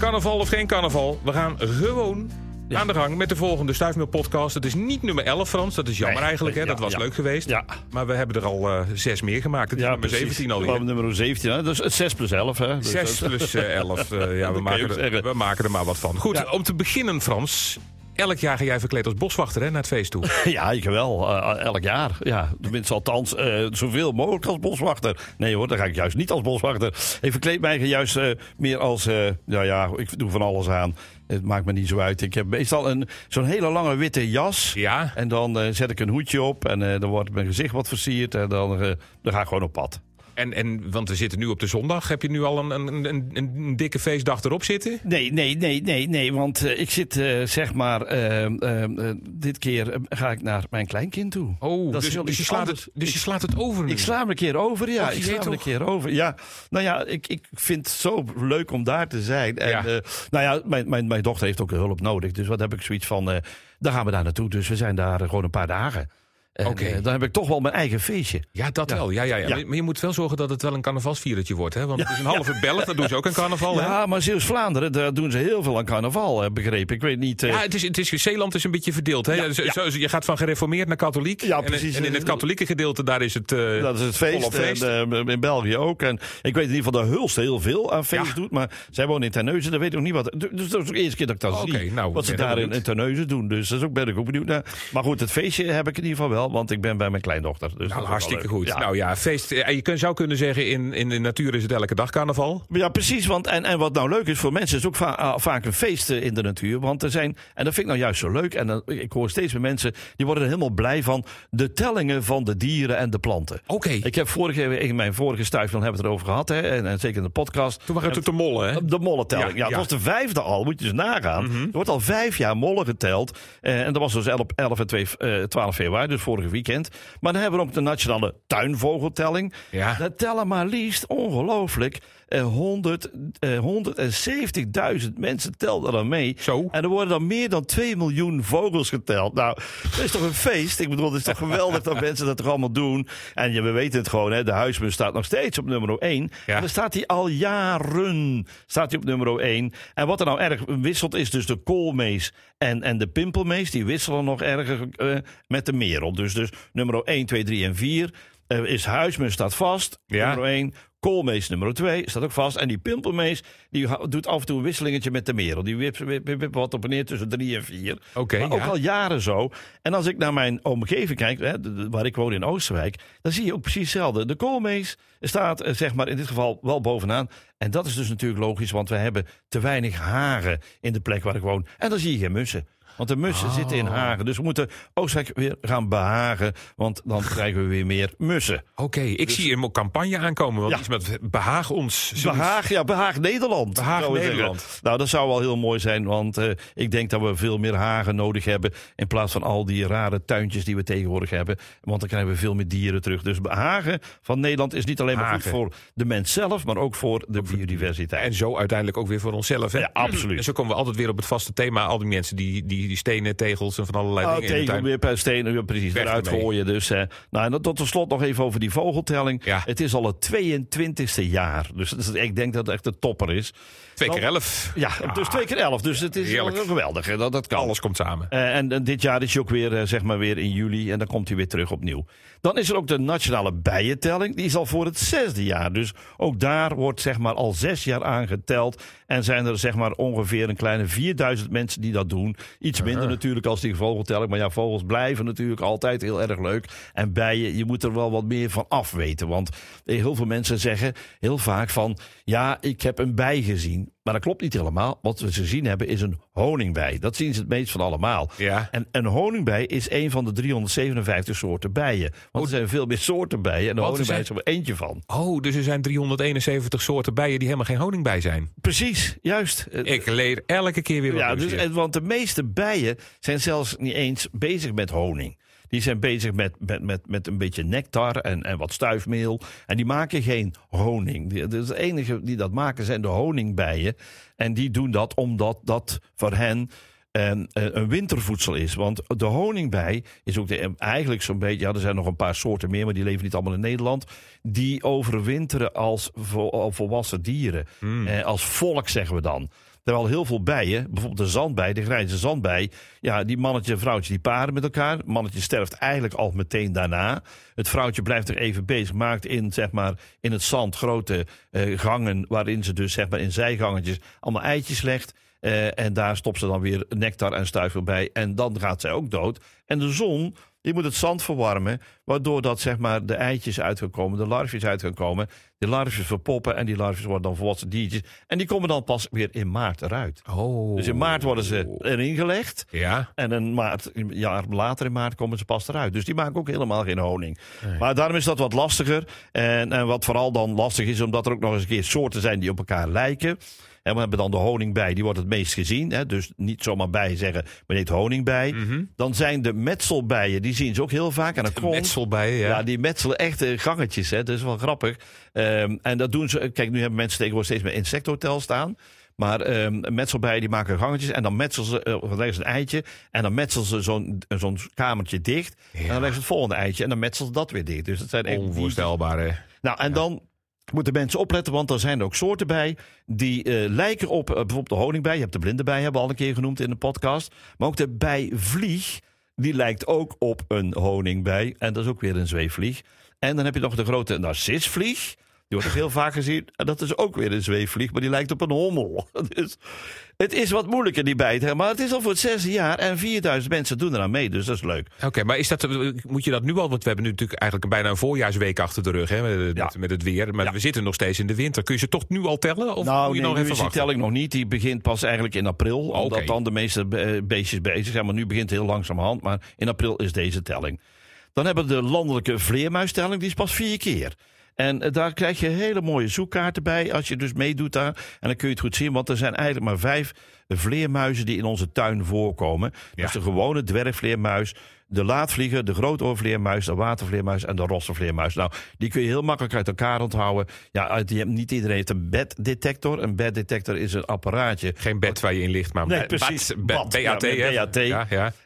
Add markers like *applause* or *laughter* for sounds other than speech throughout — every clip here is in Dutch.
Carnaval of geen carnaval, we gaan gewoon aan de gang met de volgende Stuifmeel podcast. Het is niet nummer 11, Frans. Dat is jammer Nee, eigenlijk. Hè? ja, dat was ja. leuk geweest. Ja. Maar we hebben er al eh, zes meer gemaakt. Het is nummer 17 alweer. alweer. nummer 17, hè? dus het 6 plus 11. Hè? Dus 6 dat- plus eh, 11. eh, ja, *laughs* we maken, er, we maken er maar wat van. Goed, om te beginnen, Frans. Elk jaar ga jij verkleed als boswachter hè, naar het feest toe. *laughs* Ja, ik wel. eh, elk jaar. Ja, tenminste althans eh, zoveel mogelijk als boswachter. Nee hoor, dan ga ik juist niet als boswachter. Ik verkleed mij juist eh, meer als... eh nou ja, ik doe van alles aan. Het maakt me niet zo uit. Ik heb meestal een, zo'n hele lange witte jas. Ja, En dan eh, zet ik een hoedje op. En eh, dan wordt mijn gezicht wat versierd. En dan, eh, dan ga ik gewoon op pad. En, en, want we zitten nu op de zondag. Heb je nu al een, een, een, een dikke feestdag erop zitten? Nee, nee, nee, nee, nee. Want eh, ik zit eh, zeg maar... eh, dit keer ga ik naar mijn kleinkind toe. Oh, Dat dus, dus, je slaat anders. het, dus je slaat het over nu? Ik sla hem een keer over, ja. Och, ik sla hem een keer over. Ja, nou ja, ik, ik vind het zo leuk om daar te zijn. En, Ja. nou ja, mijn, mijn, mijn dochter heeft ook hulp nodig. Dus wat heb ik zoiets van, dan gaan we daar naartoe. Dus we zijn daar gewoon een paar dagen. En, eh, dan heb ik toch wel mijn eigen feestje. Ja, dat Ja. wel. Ja, ja, ja. Ja. Maar- je moet wel zorgen dat het wel een carnavalsvierertje wordt. Hè? Want het is een halve Belg, dat doen ze ook aan carnaval. hè? Ja, maar Zeeuws-Vlaanderen, daar doen ze heel veel aan carnaval, eh, begrepen. Ik weet niet... eh, Ja, het is, het is, Zeeland is een beetje verdeeld. Hè? Ja, Zo- je gaat van gereformeerd naar katholiek. Ja, En- precies. En, in het katholieke gedeelte, daar is het... eh, Dat is het feest. feest. En, in België ook. En ik weet in ieder geval dat Hulst heel veel aan feest Ja. doet. Maar zij wonen in Terneuzen. Dat weet ik ook niet wat. Dus dat is ook de eerste keer dat ik dat zie. nou, wat ze daar in, in Terneuzen doen. Dus dat is ook, ben ik ook benieuwd naar. Maar goed, het feestje heb ik in ieder geval wel. Want ik ben bij mijn kleindochter. Dus dat nou, hartstikke goed. Ja. Nou ja, feest. eh, Je kun- zou kunnen zeggen, in, in de natuur is het elke dag carnaval. Ja, precies. Want, en, en wat nou leuk is voor mensen, is ook va- ah, vaak een feest eh, in de natuur. Want er zijn, en dat vind ik nou juist zo leuk. En dan, ik hoor steeds meer mensen, die worden er helemaal blij van. De tellingen van de dieren en de planten. Oké. Ik heb vorige, in mijn vorige stuifel hebben we het erover gehad. Hè, en, en zeker in de podcast. Toen waren het de mollen, hè? De mollentelling. Ja, Ja, het ja. was de vijfde al, moet je dus nagaan. Er wordt al vijf jaar mollen geteld. Eh, en dat was dus 11, 11 en 2, eh, 12 februari, dus vorige weekend. Maar dan hebben we ook de nationale tuinvogeltelling. Ja. Dat tellen maar liefst, ongelooflijk, eh, 100, eh, 170.000 mensen telden dan mee. Zo. En er worden dan meer dan 2 miljoen vogels geteld. Nou, dat is toch een feest? Ik bedoel, het is toch geweldig dat mensen dat toch allemaal doen. En je, we weten het gewoon, hè, de huismus staat nog steeds op nummer 1. Ja. En dan staat hij al jaren staat hij op nummer 1. En wat er nou erg wisselt is dus de koolmees en, en de pimpelmees. Die wisselen nog erger eh, met de merel. Dus, dus nummer 1, 2, 3 en 4 eh, is huismus staat vast. Ja. Nummer 1. Koolmees nummer 2 staat ook vast. En die pimpelmees die doet af en toe een wisselingetje met de merel. Die wip, wip, wip wat op en neer tussen 3 en 4. Oké, maar ook al jaren zo. En als ik naar mijn omgeving kijk, hè, de- de- waar ik woon in Oosterwijk, dan zie je ook precies hetzelfde. De koolmees staat eh, zeg maar in dit geval wel bovenaan. En dat is dus natuurlijk logisch, want we hebben te weinig haren in de plek waar ik woon. En dan zie je geen mussen. Want de mussen Oh. zitten in hagen. Dus we moeten Oostenrijk weer gaan behagen. Want dan krijgen we weer meer mussen. Oké, ik zie een campagne aankomen. Want Ja. iets met behaag ons. zoiets. Behaag, ja, behaag Nederland. Behaag zeggen. Nederland. Nou, dat zou wel heel mooi zijn, want eh, ik denk dat we veel meer hagen nodig hebben. In plaats van al die rare tuintjes die we tegenwoordig hebben. Want dan krijgen we veel meer dieren terug. Dus hagen van Nederland is niet alleen maar goed voor de mens zelf, maar ook voor de biodiversiteit. En zo uiteindelijk ook weer voor onszelf. Hè? Ja, absoluut. En zo komen we altijd weer op het vaste thema. Al die mensen die, die, die stenen, tegels en van allerlei Oh, dingen weer per stenen, ja, precies, Weg eruit ermee. gooien. Dus, eh, nou, en tot slot nog even over die vogeltelling. Ja. Het is al het 22e jaar. Dus dat ik denk dat het echt de topper is. Twee keer elf. Ja, dus twee keer elf. Dus het is Heerlijk. wel geweldig. hè, Dat, dat kan. Alles komt samen. Eh, en, en dit jaar is hij ook weer, eh, zeg maar weer in juli. En dan komt hij weer terug opnieuw. Dan is er ook de nationale bijentelling. Die is al voor het zesde jaar. Dus ook daar wordt zeg maar al zes jaar aangeteld. En zijn er zeg maar ongeveer een kleine 4000 mensen die dat doen. Iets minder natuurlijk als die vogeltelling. Maar ja, vogels blijven natuurlijk altijd heel erg leuk. En bijen, je moet er wel wat meer van afweten. Want eh, heel veel mensen zeggen heel vaak van... Ja, ik heb een bij gezien. Maar dat klopt niet helemaal. Wat we gezien hebben is een honingbij. Dat zien ze het meest van allemaal. Ja. En een honingbij is een van de 357 soorten bijen. Want er zijn veel meer soorten bijen. En de honingbij zijn- is er maar eentje van. Oh, dus er zijn 371 soorten bijen die helemaal geen honing bij zijn. Precies, juist. Ik leer elke keer weer wat ja, dus, en- want de meeste bijen zijn zelfs niet eens bezig met honing. Die zijn bezig met, met, met, met een beetje nectar en, en wat stuifmeel. En die maken geen honing. Die- Dus de enige die dat maken zijn de honingbijen. En die doen dat omdat dat voor hen een, een wintervoedsel is. Want de honingbij is ook de, eigenlijk zo'n beetje... Ja, er zijn nog een paar soorten meer, maar die leven niet allemaal in Nederland. Die overwinteren als vo- als volwassen dieren. Eh, als volk zeggen we dan. Terwijl heel veel bijen, bijvoorbeeld de zandbij, de grijze zandbij, ja, die mannetje en vrouwtje die paren met elkaar. Het mannetje sterft eigenlijk al meteen daarna. Het vrouwtje blijft er even bezig, maakt in, zeg maar, in het zand grote eh, gangen, waarin ze dus zeg maar, in zijgangetjes allemaal eitjes legt. Eh, en daar stopt ze dan weer nectar en stuiver bij. En dan gaat zij ook dood. En de zon, die moet het zand verwarmen. Waardoor dat zeg maar de eitjes uit gaan komen, de larfjes uit gaan komen. De larfjes verpoppen en die larfjes worden dan volwassen diertjes. En die komen dan pas weer in maart eruit. Oh. Dus in maart worden ze erin gelegd. Ja. En een maart, een jaar later in maart komen ze pas eruit. Dus die maken ook helemaal geen honing. Maar daarom is dat wat lastiger. En, en wat vooral dan lastig is, omdat er ook nog eens een keer soorten zijn die op elkaar lijken. En we hebben dan de honingbij, die wordt het meest gezien. Hè? Dus niet zomaar bij zeggen, maar honingbij. Dan zijn de metselbijen, die zien ze ook heel vaak. En dan Metselbijen, ja. ja, die metselen echt eh, gangetjes. Hè? Dat is wel grappig. Ehm, en dat doen ze. Kijk, nu hebben mensen tegenwoordig steeds meer insecthotel staan. Maar ehm metselbijen die maken gangetjes en dan metselen ze, leggen ze een eitje. En dan metselen ze zo'n zo'n kamertje dicht. En dan leggen ze het volgende eitje en dan metselen ze dat weer dicht. Dus dat zijn. Onvoorstelbaar, hè. Nou, en dan moeten mensen opletten, want er zijn er ook soorten bij die eh, lijken op bijvoorbeeld de honingbij. Je hebt de blinde bij, hebben we al een keer genoemd in de podcast. Maar ook de bijvlieg, die lijkt ook op een honingbij. En dat is ook weer een zweefvlieg. En dan heb je nog de grote narcisvlieg. Die wordt heel vaak gezien. En dat is ook weer een zweefvlieg, maar die lijkt op een hommel. *laughs* Dus het is wat moeilijker, die bijt. Maar het is al voor het zesde jaar en 4000 mensen doen eraan mee. Dus dat is leuk. Oké, maar is dat, moet je dat nu al? Want we hebben nu natuurlijk eigenlijk bijna een voorjaarsweek achter de rug hè, met, Ja. met, het weer. Maar Ja. we zitten nog steeds in de winter. Kun je ze toch nu al tellen? Of nou, moet je nee, nog nu even is die wachten? telling nog niet. Die begint pas eigenlijk in april. Omdat Oké. dan de meeste eh, beestjes bezig zijn. Maar nu begint het heel langzamerhand. Maar in april is deze telling. Dan hebben we de landelijke vleermuistelling. Die is pas vier keer. En eh, daar krijg je hele mooie zoekkaarten bij als je dus meedoet daar. En dan kun je het goed zien, want er zijn eigenlijk maar vijf vleermuizen die in onze tuin voorkomen. Is de gewone dwergvleermuis, de laadvlieger, de grootoorvleermuis, de watervleermuis en de rossenvleermuis. Nou, die kun je heel makkelijk uit elkaar onthouden. Ja, die niet iedereen heeft een beddetector. Een beddetector is een apparaatje Geen bed waar je in ligt, maar Nee, bed- precies. BAT.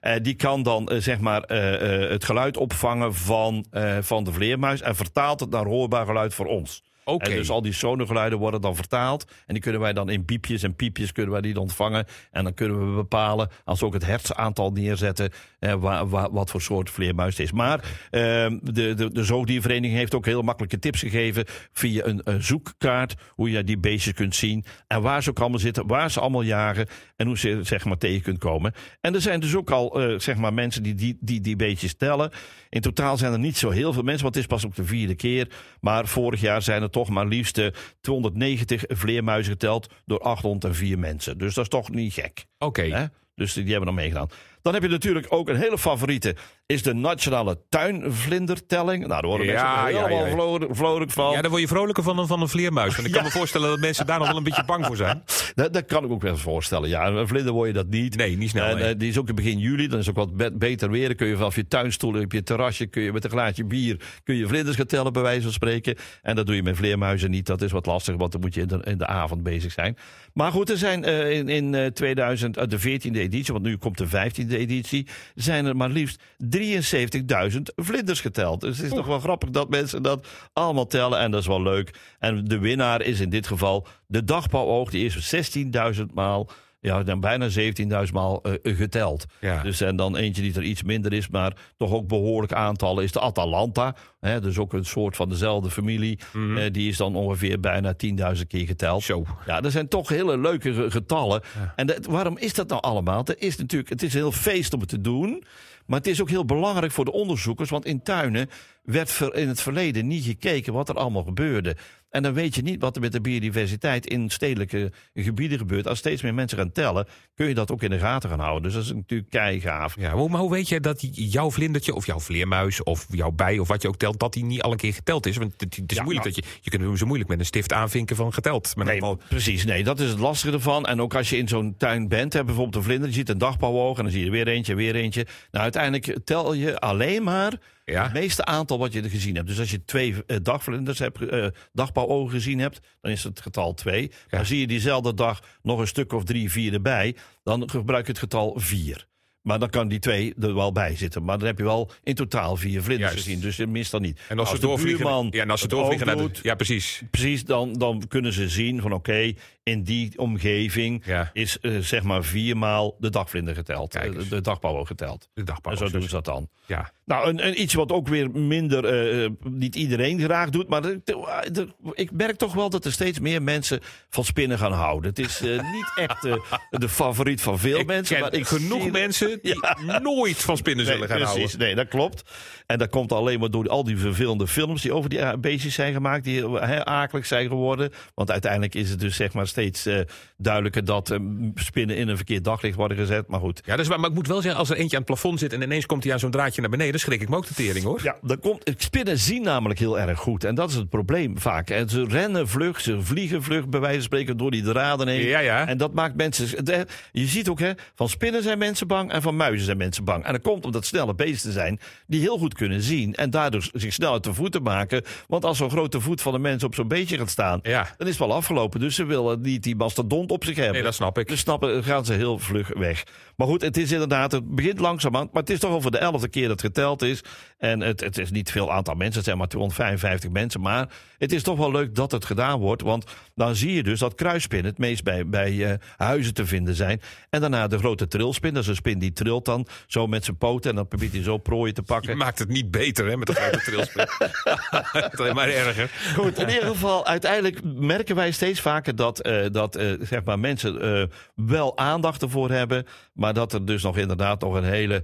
Eh, die kan dan eh, zeg maar eh, het geluid opvangen van, van de vleermuis en vertaalt het naar hoorbaar geluid voor ons. En dus al die sonengeluiden worden dan vertaald. En die kunnen wij dan in piepjes en piepjes kunnen wij die dan ontvangen. En dan kunnen we bepalen, als we ook het hertsaantal neerzetten, eh, wa- wa- wat voor soort vleermuis het is. Maar ehm, de, de, de Zoogdiervereniging heeft ook heel makkelijke tips gegeven via een, een zoekkaart. Hoe je die beestjes kunt zien. En waar ze ook allemaal zitten, waar ze allemaal jagen. En hoe ze zeg maar tegen kunt komen. En er zijn dus ook al eh, zeg maar mensen die die, die die beestjes tellen. In totaal zijn er niet zo heel veel mensen, want het is pas ook de vierde keer. Maar vorig jaar zijn er toch maar liefst eh, 290 vleermuizen geteld door 804 mensen. Dus dat is toch niet gek. Oké. Dus die, die hebben dan meegedaan. Dan heb je natuurlijk ook een hele favoriete. Is de nationale tuinvlindertelling. Nou, daar worden Ja, mensen ja, helemaal ja. vrolijk, vrolijk van. Ja, daar word je vrolijker van een, van een vleermuis. Want ik *laughs* kan me voorstellen dat mensen daar nog wel een beetje bang voor zijn. *laughs* Dat, dat kan ik ook wel voorstellen. Ja, een vlinder word je dat niet. Nee, niet snel, En, nee. eh, die is ook in begin juli. Dan is ook wat be- beter weer. Dan kun je vanaf je tuinstoel op je terrasje... kun je met een glaasje bier kun je vlinders gaan tellen, bij wijze van spreken. En dat doe je met vleermuizen niet. Dat is wat lastig, want dan moet je in de, in de avond bezig zijn. Maar goed, er zijn eh, in, in eh, 2000, eh, de 14e editie... want nu komt de 15e editie... zijn er maar liefst 73.000 vlinders geteld. Dus het is toch wel grappig dat mensen dat allemaal tellen. En dat is wel leuk. En de winnaar is in dit geval de dagbouwoog. Die is 16.000 maal... Ja, dan bijna 17.000 maal eh, geteld. Ja. Dus en dan eentje die er iets minder is, maar toch ook behoorlijk aantallen is de Atalanta. Hè, dus ook een soort van dezelfde familie. Eh, die is dan ongeveer bijna 10.000 keer geteld. Zo. Ja, dat zijn toch hele leuke ge- getallen. En dat- waarom is dat nou allemaal? Het is natuurlijk, het is een heel feest om het te doen. Maar het is ook heel belangrijk voor de onderzoekers. Want in tuinen werd in het verleden niet gekeken wat er allemaal gebeurde. En dan weet je niet wat er met de biodiversiteit in stedelijke gebieden gebeurt. Als steeds meer mensen gaan tellen, kun je dat ook in de gaten gaan houden. Dus dat is natuurlijk keigaaf. Ja, hoe- maar hoe weet je dat jouw vlindertje of jouw vleermuis of jouw bij of wat je ook telt, dat die niet al een keer geteld is? Want het, is Ja, moeilijk nou. dat je, je kunt hem zo moeilijk met een stift aanvinken van geteld. Maar Nee, precies. Nee, dat is het lastige ervan. En ook als je in zo'n tuin bent, hè, bijvoorbeeld een vlinder, je ziet een dagbouwoog en dan zie je er weer eentje, weer eentje. Nou, uiteindelijk tel je alleen maar Ja. het meeste aantal wat je er gezien hebt. Dus als je twee eh, dagvlinders hebt, eh, dagbouwogen gezien hebt, dan is het getal twee. Maar zie je diezelfde dag nog een stuk of drie, vier erbij, dan gebruik je het getal vier. Maar dan kan die twee er wel bij zitten. Maar dan heb je wel in totaal vier vlinders Juist. gezien. Dus je mist dan niet. En als, ze de doorvliegen, ja, en als ze doorvliegen naar de, doet, ja, precies. Precies, dan, dan kunnen ze zien van oké, in die omgeving Ja. is eh, zeg maar viermaal de dagvlinder geteld. Kijk eh, de dagpauwer geteld. De En zo doen ze dat dan. Ja. Nou, een, een iets wat ook weer minder, eh, niet iedereen graag doet. Maar de- de- de- ik merk toch wel dat er steeds meer mensen van spinnen gaan houden. Het is niet echt de favoriet van veel Ik mensen. Maar ik genoeg zie- mensen die nooit van spinnen zullen gaan precies. houden. Nee, dat klopt. En dat komt alleen maar door al die vervelende films die over die beestjes zijn gemaakt. Die uh, akelig zijn geworden. Want uiteindelijk is het dus zeg maar steeds eh, duidelijker dat eh, spinnen in een verkeerd daglicht worden gezet. Maar goed. Ja, waar. Maar ik moet wel zeggen, als er eentje aan het plafond zit en ineens komt hij aan zo'n draadje naar beneden, dan schrik ik me ook de tering hoor. Ja, dat komt, spinnen zien namelijk heel erg goed. En dat is het probleem vaak. En ze rennen vlug, ze vliegen vlug, bij wijze van spreken, door die draden heen. Ja, ja. En dat maakt mensen... Je ziet ook, hè, van spinnen zijn mensen bang en van muizen zijn mensen bang. En dat komt omdat snelle beesten zijn die heel goed kunnen zien. En daardoor zich snel uit de voeten maken. Want als zo'n grote voet van een mens op zo'n beestje gaat staan, Ja. dan is het wel afgelopen. Dus ze willen niet die mastodont op zich hebben. Nee, dat snap ik. Dus snappen, gaan ze heel vlug weg. Maar goed, het is inderdaad, het begint langzamerhand. Maar het is toch al voor de elfde keer dat het geteld is. En het, het is niet veel aantal mensen, het zijn maar 255 mensen. Maar het is toch wel leuk dat het gedaan wordt. Want dan zie je dus dat kruisspinnen het meest bij, bij eh, huizen te vinden zijn. En daarna de grote trilspin. Dat is een spin die trilt dan zo met zijn poten. En dan probeert hij zo prooien te Je pakken. maakt het niet beter hè, met de grote trilspin. *laughs* *laughs* het is maar erger. Goed, in ieder geval, uiteindelijk merken wij steeds vaker dat, eh, dat eh, zeg maar mensen wel aandacht ervoor hebben. Maar dat er dus nog inderdaad nog een hele,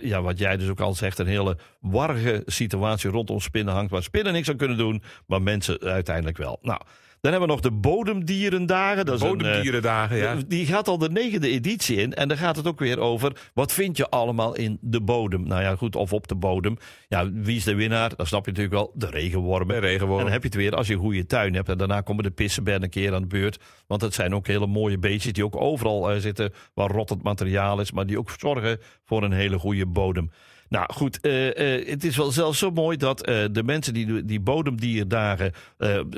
ja, wat jij dus ook al zegt, een hele warrige situatie rondom spinnen hangt. Waar spinnen niks aan kunnen doen, maar mensen uiteindelijk wel. Nou, dan hebben we nog de bodemdierendagen. Dat is een, eh, Bodemdierendagen, ja. die gaat al de negende editie in. En dan gaat het ook weer over. Wat vind je allemaal in de bodem? Nou ja, goed, of op de bodem. Ja, wie is de winnaar? Dan snap je natuurlijk wel. De regenwormen. De regenwormen. En dan heb je het weer als je een goede tuin hebt. En daarna komen de pissenbergen een keer aan de beurt. Want dat zijn ook hele mooie beestjes die ook overal eh, zitten waar rottend materiaal is. Maar die ook zorgen voor een hele goede bodem. Nou goed, eh, eh, het is wel zelfs zo mooi dat eh, de mensen die die bodemdierdagen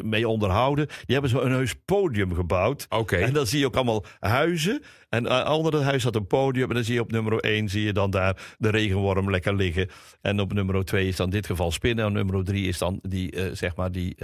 mee onderhouden, die hebben zo een heus podium gebouwd. Oké. En dan zie je ook allemaal huizen. En uh, onder het huis had een podium. En dan zie je op nummer 1 zie je dan daar de regenworm lekker liggen. En op nummer 2 is dan in dit geval spinnen. En nummer 3 is dan die, zeg maar, die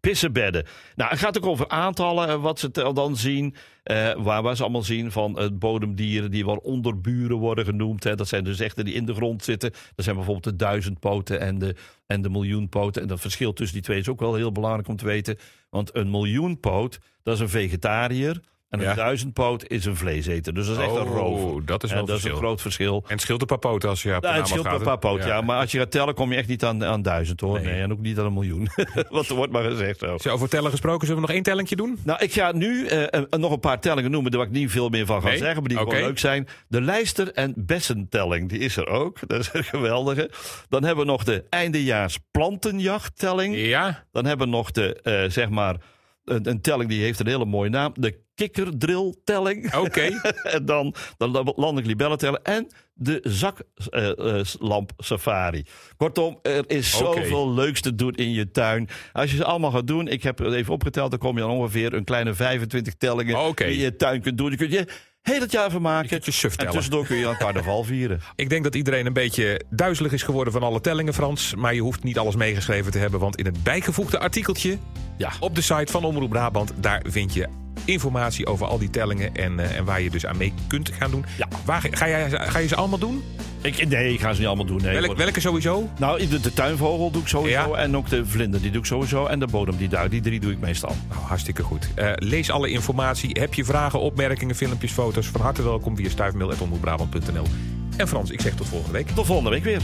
pissenbedden. Nou, het gaat ook over aantallen, eh, wat ze dan zien. eh, waar, waar ze allemaal zien van eh, bodemdieren die wel onderburen worden genoemd. Hè. Dat zijn dus echte die in de grond zitten. Dat zijn bijvoorbeeld de duizendpoten en de, en de miljoenpoten. En dat verschil tussen die twee is ook wel heel belangrijk om te weten. Want een miljoenpoot, dat is een vegetariër. En een Ja. duizendpoot is een vleeseter. Dus dat is echt een Oh, rover. dat is En wel dat is een groot verschil. En het scheelt een paar poten als je Ja, het scheelt een paar ja. Maar als je gaat tellen, kom je echt niet aan, aan duizend hoor. Nee. Nee. en ook niet aan een miljoen. *laughs* Wat wordt maar gezegd zo. Zo, over tellen gesproken, zullen we nog één tellingje doen? Nou, ik ga nu eh, eh, nog een paar tellingen noemen, daar waar ik niet veel meer van ga Nee? zeggen, maar die Oké. gewoon leuk zijn. De lijster- en bessentelling, die is er ook. *laughs* Dat is een geweldige. Dan hebben we nog de eindejaars plantenjachttelling. Ja. Dan hebben we nog de, eh, zeg maar, een, een telling die heeft een hele mooie naam. De kikkerdrilltelling. Oké. *laughs* en dan de landelijk libellentelling. En de zaklamp safari. Kortom, er is zoveel leuks te doen in je tuin. Als je ze allemaal gaat doen, ik heb het even opgeteld, dan kom je aan ongeveer een kleine 25 tellingen die je tuin kunt doen. Je kunt je heel het jaar van Je maken. En tellen. tussendoor kun je aan carnaval vieren. *laughs* Ik denk dat iedereen een beetje duizelig is geworden van alle tellingen, Frans. Maar je hoeft niet alles meegeschreven te hebben. Want in het bijgevoegde artikeltje Ja. op de site van Omroep Brabant... daar vind je informatie over al die tellingen en, eh, en waar je dus aan mee kunt gaan doen. Ja. Waar, ga, jij, ga je ze allemaal doen? Ik, nee, ik ga ze niet allemaal doen. Nee, Welk, Hoor. welke sowieso? Nou, de, de tuinvogel doe ik sowieso. Ja. En ook de vlinder, die doe ik sowieso. En de bodem, die duik, die drie doe ik meestal. Nou, hartstikke goed. Eh, lees alle informatie. Heb je vragen, opmerkingen, filmpjes, foto's? Van harte welkom via stuifmail.omroepbrabant.nl. En Frans, ik zeg tot volgende week. Tot volgende week weer.